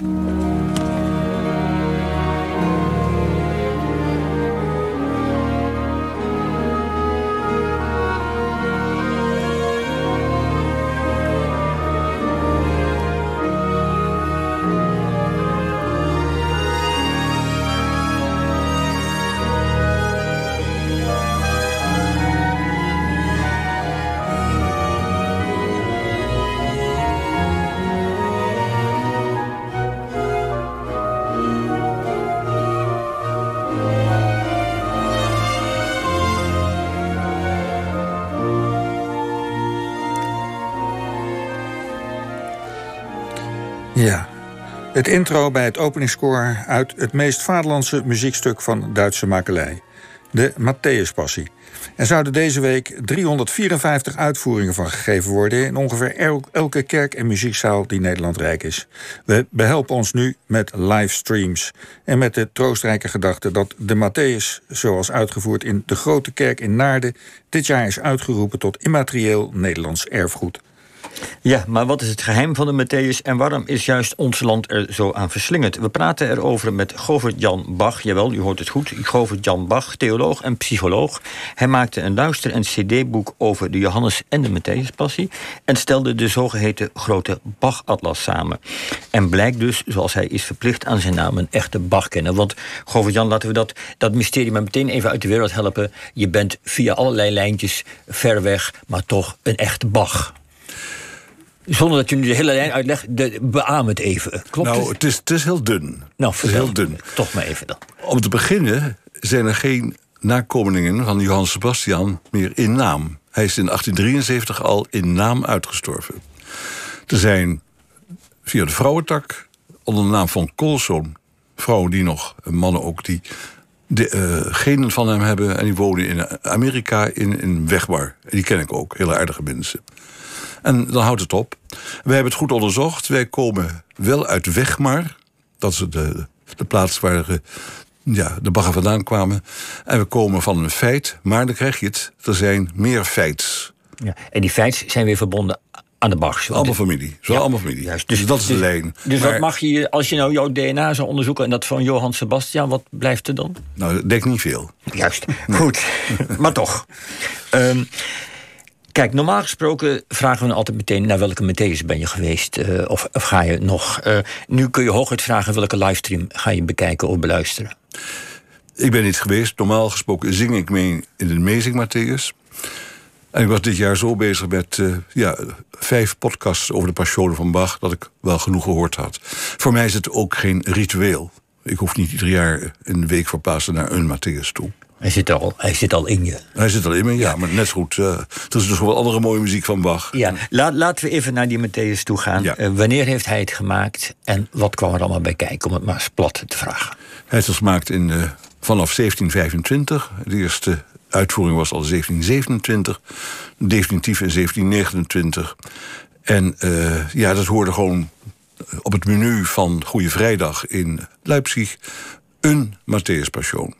Ja. Het intro bij het openingskoor uit het meest vaderlandse muziekstuk van Duitse makelij. De Matthäuspassie. Er zouden deze week 354 uitvoeringen van gegeven worden... in ongeveer elke kerk en muziekzaal die Nederland rijk is. We behelpen ons nu met livestreams. En met de troostrijke gedachte dat de Matthäus... zoals uitgevoerd in de Grote Kerk in Naarden... dit jaar is uitgeroepen tot immaterieel Nederlands erfgoed. Ja, maar wat is het geheim van de Matthäus en waarom is juist ons land er zo aan verslingerd? We praten erover met Govert-Jan Bach, jawel, u hoort het goed, Govert-Jan Bach, theoloog en psycholoog. Hij maakte een luister- en cd-boek over de Johannes en de Matthäus-passie en stelde de zogeheten grote Bach-atlas samen. En blijkt dus, zoals hij is verplicht aan zijn naam, een echte Bach-kenner. Want Govert-Jan, laten we dat, dat mysterie maar meteen even uit de wereld helpen. Je bent via allerlei lijntjes ver weg, maar toch een echte Bach. Zonder dat je nu de hele lijn uitlegt, de, beaam het even. Klopt nou, het is, het is heel dun. Nou, het is heel dun. Toch maar even dan. Om te beginnen zijn er geen nakomelingen van Johann Sebastian meer in naam. Hij is in 1873 al in naam uitgestorven. Er zijn via de vrouwentak, onder de naam van Colson, vrouwen die nog, mannen ook, die de uh, genen van hem hebben. En die wonen in Amerika in, in Wegbar. Die ken ik ook, hele aardige mensen. En dan houdt het op. We hebben het goed onderzocht. Wij komen wel uit Wegmar. Dat is de, de plaats waar de, ja, de bagger vandaan kwamen. En we komen van een feit, maar dan krijg je het. Er zijn meer feits. Ja, en die feits zijn weer verbonden aan de Bachs. Allemaal familie. Zo allemaal familie. Juist, dus, dus, dat is de dus- lijn. Dus maar, wat mag je, als je nou jouw DNA zou onderzoeken... en dat van Johan Sebastian, wat blijft er dan? Nou, ik denk niet veel. Juist, goed. maar toch. Um, Kijk, normaal gesproken vragen we altijd meteen... naar welke Matthäus ben je geweest uh, of, ga je nog. Uh, nu kun je hooguit vragen welke livestream ga je bekijken of beluisteren. Ik ben niet geweest. Normaal gesproken zing ik mee in de Amazing Matthäus. En ik was dit jaar zo bezig met uh, ja, vijf podcasts over de Passionen van Bach... dat ik wel genoeg gehoord had. Voor mij is het ook geen ritueel. Ik hoef niet ieder jaar een week verplaatsen naar een Matthäus toe. Hij zit, al, hij zit al in je. Hij zit al in me, ja. Maar net zo goed. Uh, er is dus wel andere mooie muziek van Bach. Ja, Laat, laten we even naar die Matthäus toe gaan. Ja. Uh, wanneer heeft hij het gemaakt en wat kwam er allemaal bij kijken? Om het maar eens plat te vragen. Hij is gemaakt in, uh, vanaf 1725. De eerste uitvoering was al 1727. Definitief in 1729. En ja, dat hoorde gewoon op het menu van Goede Vrijdag in Leipzig... een Matthäus Passion.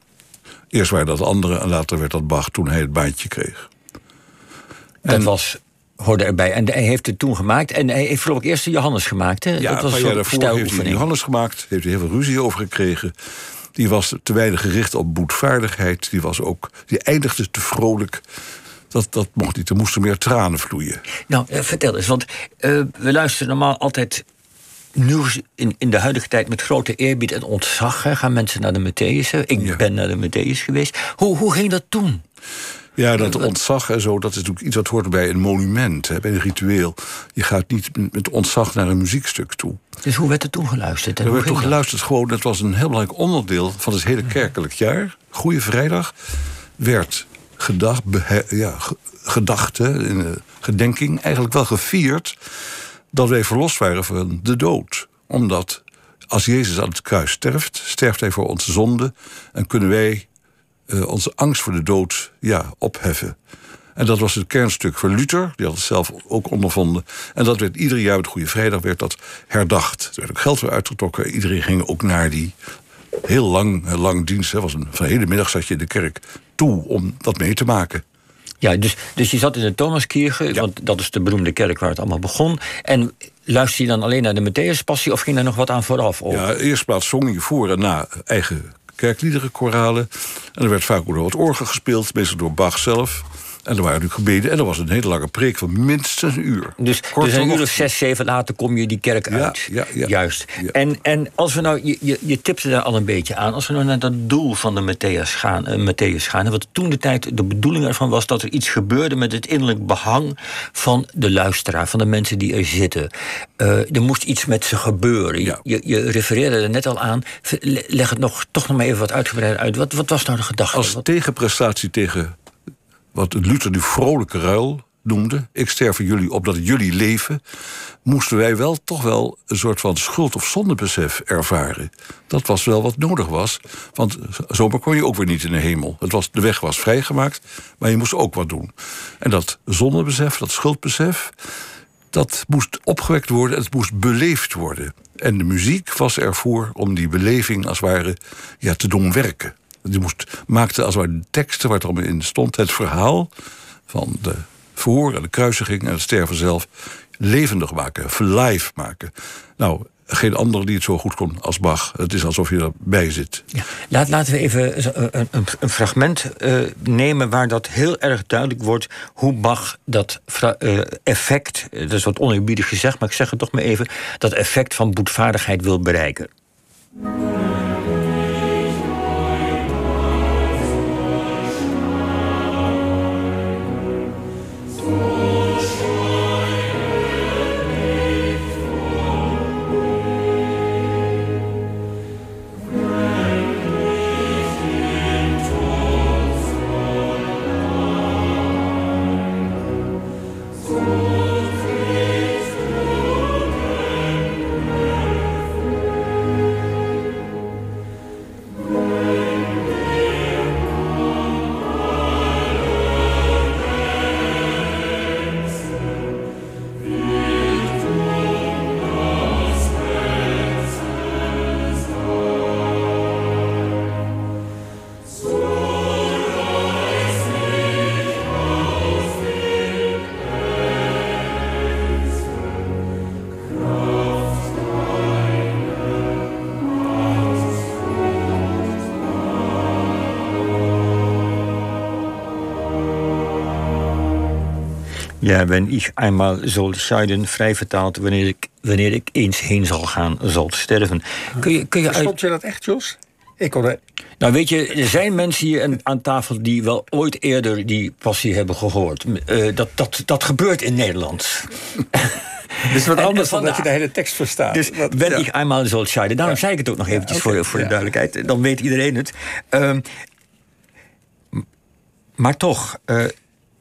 Eerst waren dat anderen en later werd dat Bach toen hij het baantje kreeg. Dat was hoorde erbij. En hij heeft het toen gemaakt. En hij heeft ik eerst de Johannes gemaakt. Hè? Ja, dat was een paar daarvoor heeft hij Johannes gemaakt. Heeft hij heel veel ruzie over gekregen. Die was te weinig gericht op boetvaardigheid. Die, was ook, die eindigde te vrolijk. Dat, dat mocht niet. Er moesten meer tranen vloeien. Nou, eh, vertel eens. Want uh, we luisteren normaal altijd nu in, in de huidige tijd met grote eerbied en ontzag hè, gaan mensen naar de Matthäus. Ik ben naar de Matthäus geweest. Hoe, hoe ging dat toen? Ja, dat ontzag en zo, dat is natuurlijk iets wat hoort bij een monument, hè, bij een ritueel. Je gaat niet met ontzag naar een muziekstuk toe. Dus hoe werd er toen geluisterd? er werd toen geluisterd gewoon, dat was een heel belangrijk onderdeel van het hele kerkelijk jaar. Goede Vrijdag werd gedacht, ja, gedacht hè, in, gedenking, eigenlijk wel gevierd dat wij verlost waren van de dood. Omdat als Jezus aan het kruis sterft, sterft hij voor onze zonde en kunnen wij uh, onze angst voor de dood ja, opheffen. En dat was het kernstuk voor Luther, die had het zelf ook ondervonden. En dat werd ieder jaar, het Goede Vrijdag, werd dat herdacht. Er werd ook geld weer uitgetrokken. Iedereen ging ook naar die heel lang, lang dienst. Was een, van de hele middag zat je in de kerk toe om dat mee te maken. Ja, dus, dus je zat in de Thomaskirche, want dat is de beroemde kerk waar het allemaal begon. En luister je dan alleen naar de Matthäus Passie of ging er nog wat aan vooraf? Of? Ja, eerst plaats zong je voor en na eigen kerkliederen, koralen. En er werd vaak ook nog wat orgel gespeeld, meestal door Bach zelf. En er waren nu gebeden. En er was een hele lange preek van minstens een uur. Dus, dus een uur of zes, zeven later kom je die kerk uit. Ja, ja. Juist. En, en als we nou, je, je, je tipte daar al een beetje aan. Als we nou naar dat doel van de Matthäus gaan, uh, Matthäus gaan. wat toen de tijd de bedoeling ervan was dat er iets gebeurde met het innerlijk behang van de luisteraar, van de mensen die er zitten. Uh, er moest iets met ze gebeuren. Ja. Je, je refereerde er net al aan. Leg het nog, toch nog maar even wat uitgebreider uit. Wat, wat was nou de gedachte? Als tegenprestatie tegen wat Luther nu vrolijke ruil noemde. Ik sterf voor jullie opdat jullie leven. Moesten wij wel toch wel een soort van schuld- of zondebesef ervaren. Dat was wel wat nodig was. Want zomaar kon je ook weer niet in de hemel. Het was, de weg was vrijgemaakt, maar je moest ook wat doen. En dat zondebesef, dat schuldbesef. Dat moest opgewekt worden, het moest beleefd worden. En de muziek was ervoor om die beleving als het ware ja, te doen werken. Die moest, maakte als het de teksten waar het allemaal in stond, het verhaal van de verhoor en de kruisiging en het sterven zelf levendig maken, live maken. Nou, geen andere die het zo goed kon als Bach. Het is alsof je erbij zit. Laat, laten we even een, een, fragment uh, nemen waar dat heel erg duidelijk wordt hoe Bach dat uh, effect, dat is wat oneerbiedig gezegd, maar ik zeg het toch maar even, dat effect van boetvaardigheid wil bereiken. Ja, wenn ich einmal soll scheiden, vrij vertaald, wanneer ik, wanneer ik eens heen zal gaan, zal sterven. Kun je, kun je uit... je dat echt, Jos? Ik kon het. Nou, weet je, er zijn mensen hier aan tafel die wel ooit eerder die passie hebben gehoord. Uh, dat, dat, dat gebeurt in Nederland. Is wat anders dan dat je de hele tekst verstaat. Dus dat, ja. ich einmal soll scheiden. Daarom ja. zei ik het ook nog eventjes ja, okay. voor, voor de duidelijkheid. Dan weet iedereen het. Um, maar toch, uh,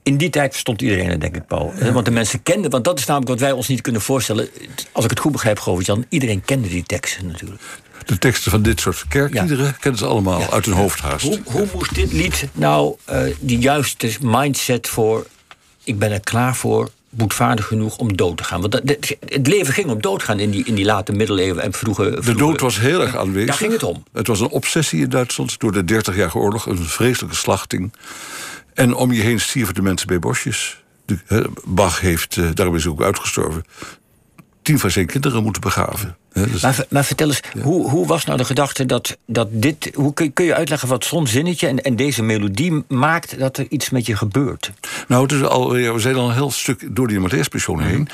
in die tijd verstond iedereen het, denk ik, Paul. Ja. Want de mensen kenden, want dat is namelijk wat wij ons niet kunnen voorstellen. Als ik het goed begrijp, Govert-Jan, iedereen kende die teksten natuurlijk. De teksten van dit soort kerkliederen ja. kennen ze allemaal ja. uit hun hoofd haast. Hoe, hoe moest dit lied nou uh, die juiste mindset voor... ik ben er klaar voor, boetvaardig genoeg om dood te gaan? Want dat, het leven ging om doodgaan in die, in die late middeleeuwen en vroege, vroege... De dood was heel erg aanwezig. Daar ging het om. Het was een obsessie in Duitsland door de 30-jarige oorlog. Een vreselijke slachting. En om je heen stierven de mensen bij bosjes. De, he, Bach heeft, uh, daarom is hij ook uitgestorven... tien van zijn kinderen moeten begraven. He, dus maar, maar, vertel eens, ja. hoe, hoe was nou de gedachte dat, dat dit... Hoe kun, kun je uitleggen wat zo'n zinnetje en, en deze melodie maakt... dat er iets met je gebeurt? Nou, het is al, ja, we zijn al een heel stuk door die Matthäus-persoon heen...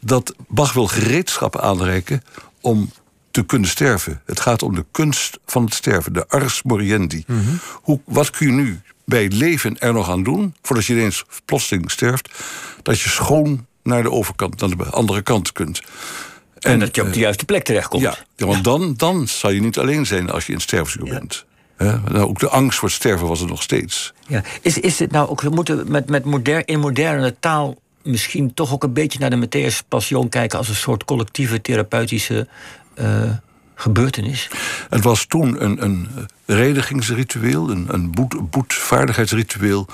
dat Bach wil gereedschappen aanreiken om te kunnen sterven. Het gaat om de kunst van het sterven, de ars moriendi. Mm -hmm. Hoe, wat kun je nu bij leven er nog aan doen, voordat je ineens plotseling sterft, dat je schoon naar de overkant, naar de andere kant kunt. En, en dat je op de juiste plek terechtkomt. Ja, ja want Dan, dan zal je niet alleen zijn als je in sterfzuur ja. bent. Ja, nou, ook de angst voor het sterven was er nog steeds. Ja. Is, is het nou ook, we moeten met, met moder, in moderne taal misschien toch ook een beetje naar de Matthäus Passion kijken als een soort collectieve therapeutische uh, gebeurtenis? Het was toen een, een redigingsritueel, een, een boet, boetvaardigheidsritueel.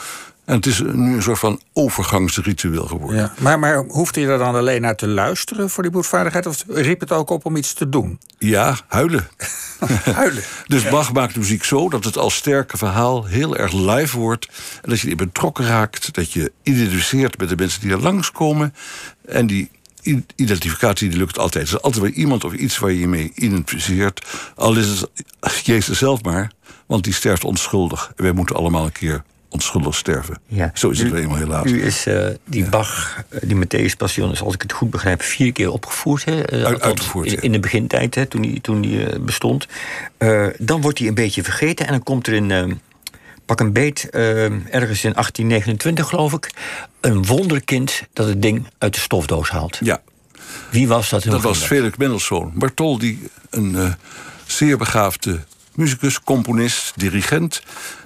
En het is nu een soort van overgangsritueel geworden. Ja, maar, maar hoefde je er dan alleen naar te luisteren voor die boetvaardigheid? Of riep het ook op om iets te doen? Ja, huilen. huilen. dus ja. Bach maakt de muziek zo dat het als sterke verhaal heel erg live wordt. En dat je erin betrokken raakt. Dat je identificeert met de mensen die er langskomen. En die identificatie die lukt altijd. Er is altijd wel iemand of iets waar je je mee identificeert. Al is het Jezus zelf maar, want die sterft onschuldig. En wij moeten allemaal een keer onschuldig sterven. Ja. Zo is het U- wel eenmaal helaas. U is eh, die Bach, eh, die Matthäus Passion, is, als ik het goed begrijp, vier keer opgevoerd. Hè? Eh, uitgevoerd, in, ja. in de begintijd, hè, toen die, toen die bestond. Dan wordt hij een beetje vergeten en dan komt er in. Pak een beet, eh, ergens in 1829 geloof ik, een wonderkind dat het ding uit de stofdoos haalt. Ja, Wie was dat? dat was Felix Mendelssohn. Bartholdy, een eh, zeer begaafde muzikus, componist, dirigent...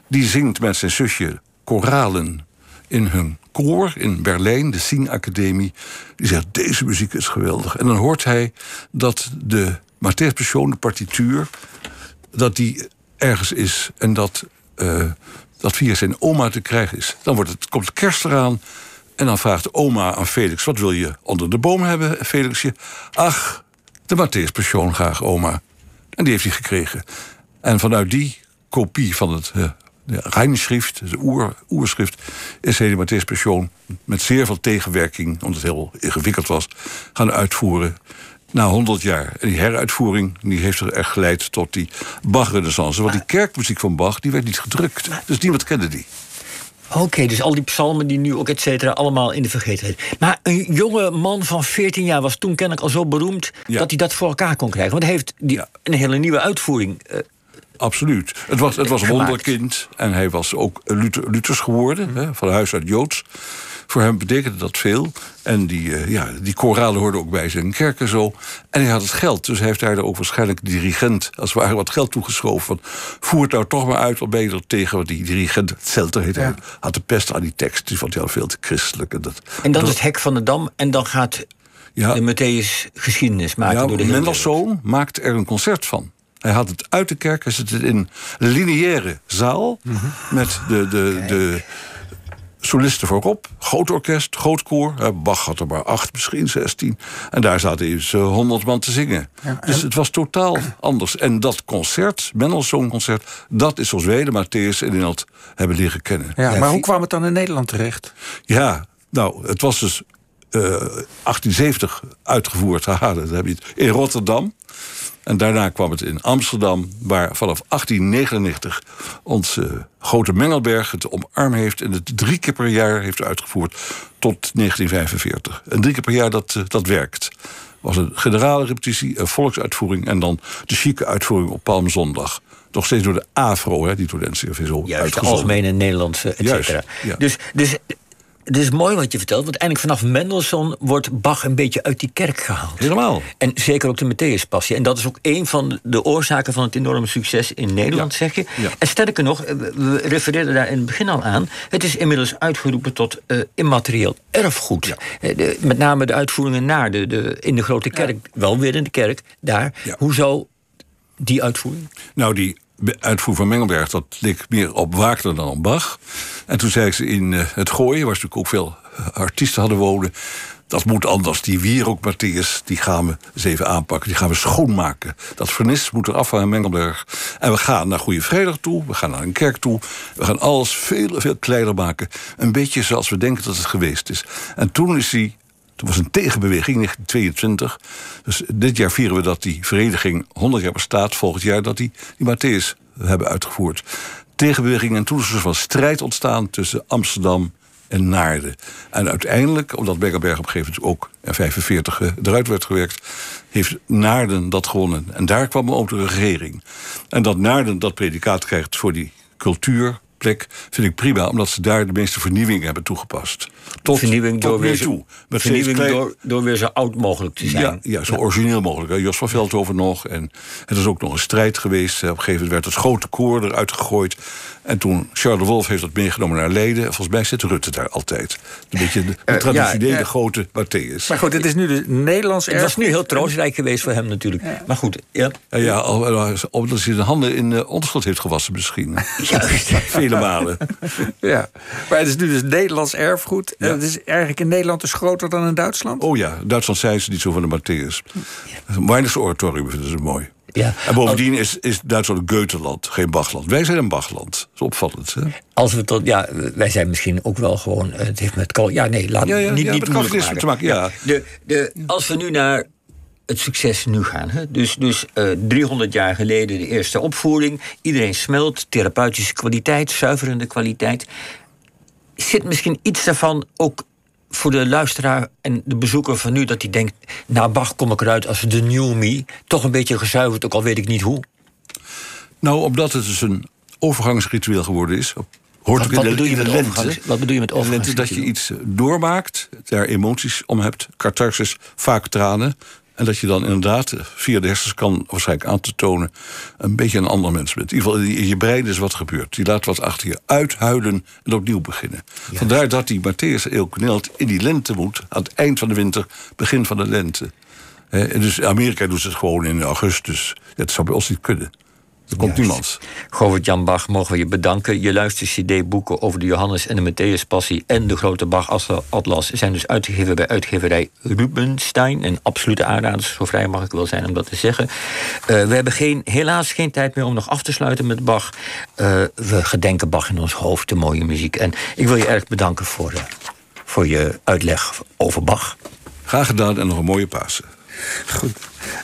die zingt met zijn zusje koralen in hun koor in Berlijn, de Singacademie. Die zegt, deze muziek is geweldig. En dan hoort hij dat de Matthäus Passion, de partituur... dat die ergens is en dat, eh, dat via zijn oma te krijgen is. Dan wordt het, komt kerst eraan en dan vraagt oma aan Felix... wat wil je onder de boom hebben, Felixje? Ach, de Matthäus Passion graag, oma. En die heeft hij gekregen. En vanuit die kopie van het eh de Reinschrift, de oer, oerschrift... is de Matthäus Passion met zeer veel tegenwerking... omdat het heel ingewikkeld was, gaan uitvoeren na 100 jaar. En die heruitvoering die heeft er echt geleid tot die Bach-renaissance. Want die kerkmuziek van Bach die werd niet gedrukt. Dus niemand kende die. Oké, dus al die psalmen die nu ook et cetera allemaal in de vergetenheid. Maar een jonge man van 14 jaar was toen kennelijk al zo beroemd Ja. dat hij dat voor elkaar kon krijgen. Want hij heeft die, Ja. een hele nieuwe uitvoering. eh, Absoluut. Het was, het was een wonderkind. En hij was ook Luther, Luthers geworden, hè, van huis uit Joods. Voor hem betekende dat veel. En die, eh, ja, die koralen hoorden ook bij zijn kerk en zo. En hij had het geld, dus hij heeft daar ook waarschijnlijk de dirigent... als het ware wat geld toegeschoven. Van, voer het nou toch maar uit, wat ben je er tegen? Want die dirigent, Zelter heet hij, had de pest aan die tekst. Die vond hij al veel te christelijk. En dat, en dan is het hek van de dam en dan gaat ja, de Matthäus geschiedenis maken ja, door de. Mendelssohn maakt er een concert van. Hij had het uit de kerk, hij het in een lineaire zaal... met de, de, de solisten voorop, groot orkest, groot koor. Bach had er maar acht, misschien zestien. En daar zaten eens eh, honderd man te zingen. Dus het was totaal anders. En dat concert, Mendelssohn-concert... dat is zoals wij de Matthäus in Nederland hebben leren kennen. Ja, maar hoe kwam het dan in Nederland terecht? Ja, nou, het was dus eh, 1870 uitgevoerd, haha, dat heb je het, in Rotterdam. En daarna kwam het in Amsterdam, waar vanaf 1899 onze grote Mengelberg het omarm heeft en het drie keer per jaar heeft uitgevoerd tot 1945. En drie keer per jaar dat, eh, dat werkt. was een generale repetitie, een volksuitvoering en dan de chique uitvoering op Palmzondag. Nog steeds door de AVRO, hè, die door de NCRV zo Juist, de algemene Nederlandse, et Juist, cetera. ja. Dus, dus het is mooi wat je vertelt, want eindelijk vanaf Mendelssohn wordt Bach een beetje uit die kerk gehaald. Helemaal. En zeker ook de Matthäus-passie. En dat is ook een van de oorzaken van het enorme succes in Nederland, Ja. zeg je. Ja. En sterker nog, eh, we refereerden daar in het begin al aan... het is inmiddels uitgeroepen tot eh, immaterieel erfgoed. Eh, de- met name de uitvoeringen naar de, de, in de grote kerk, wel weer in de kerk, daar. Ja. Hoe zou die uitvoering? Nou, die uitvoer van Mengelberg, dat leek meer op Wagner dan op Bach. En toen zei ze in eh, het Gooien, waar ze natuurlijk ook veel eh, artiesten hadden wonen... dat moet anders. Die Wierook Matthäus, die gaan we eens even aanpakken. Die gaan we schoonmaken. Dat vernis moet eraf van Mengelberg. En we gaan naar Goede Vrijdag toe. We gaan naar een kerk toe. We gaan alles veel, veel kleiner maken. Een beetje zoals we denken dat het geweest is. En toen is hij toen was een tegenbeweging, 1922. Dus dit jaar vieren we dat die vereniging 100 jaar bestaat. Volgend jaar dat die, die Matthäus hebben uitgevoerd. Tegenbeweging en toen is er van strijd ontstaan tussen Amsterdam en Naarden. En uiteindelijk, omdat Beckerberg op een gegeven moment ook in 45 eh, eruit werd gewerkt, heeft Naarden dat gewonnen. En daar kwam ook de regering. En dat Naarden dat predicaat krijgt voor die vind ik prima, omdat ze daar de meeste vernieuwingen hebben toegepast. Tot, vernieuwing tot door weer, zo, toe. Met vernieuwing klein- door, door weer zo oud mogelijk te zijn. ja, ja, zo origineel mogelijk. hè. Jos van Veldhoven nog. En het is ook nog een strijd geweest. Op een gegeven moment werd het grote koor eruit gegooid. En toen Charles de Wolf heeft dat meegenomen naar Leiden. Volgens mij zit Rutte daar altijd. Een beetje de, de traditionele ja. grote Matthäus. Maar goed, het is nu de Nederlands Het was nu heel troostrijk geweest voor hem natuurlijk. Maar goed, ja. Ja, omdat hij zijn handen in uh, onderschot heeft gewassen misschien. Juist. Vele malen. Ja, maar het is nu dus Nederlands erfgoed. En het is eigenlijk in Nederland dus groter dan in Duitsland. Oh ja, Duitsland zijn ze niet zo van de Matthäus. Weinig oratorium vinden ze mooi. Ja. En bovendien is, is Duitsland een geen Bachland. Wij zijn een Bachland. Dat is opvallend. Hè? Als we tot, ja, wij zijn misschien ook wel gewoon. Het heeft met. Ja, nee, laat Ja, ja, niet, ja, niet moeilijk te maken, ja. De, de, als we nu naar het succes nu gaan. Hè? Dus, dus eh 300 jaar geleden de eerste opvoering. Iedereen smelt, therapeutische kwaliteit, zuiverende kwaliteit. Zit misschien iets daarvan ook voor de luisteraar en de bezoeker van nu... dat hij denkt, na Bach kom ik eruit als de new me. Toch een beetje gezuiverd, ook al weet ik niet hoe. Nou, omdat het dus een overgangsritueel geworden is. Hoort Wat- wat de, bedoel je met lente. wat bedoel je met lente dat je overgangsritueel? iets doormaakt, daar emoties om hebt, catharsis, vaak tranen. En dat je dan inderdaad via de hersens kan waarschijnlijk aan te tonen... een beetje een ander mens bent. In ieder geval in je brein is wat gebeurd. Je laat wat achter je uithuilen en opnieuw beginnen. Vandaar dat die Matthäus Eeuwknelt in die lente moet. Aan het eind van de winter, begin van de lente. Hè, en dus Amerika doet het gewoon in augustus. Dat zou bij ons niet kunnen. Er komt niemand. Govert Jan Bach, mogen we je bedanken. Je luistert cd-boeken over de Johannes en de Matthäus Passie... en de Grote Bach-atlas zijn dus uitgegeven bij uitgeverij Rubenstein. Een absolute aanrader, zo vrij mag ik wel zijn om dat te zeggen. Eh, we hebben geen, helaas geen tijd meer om nog af te sluiten met Bach. Eh, we gedenken Bach in ons hoofd, de mooie muziek. En ik wil je erg bedanken voor, eh, voor je uitleg over Bach. Graag gedaan en nog een mooie Pasen. Goed.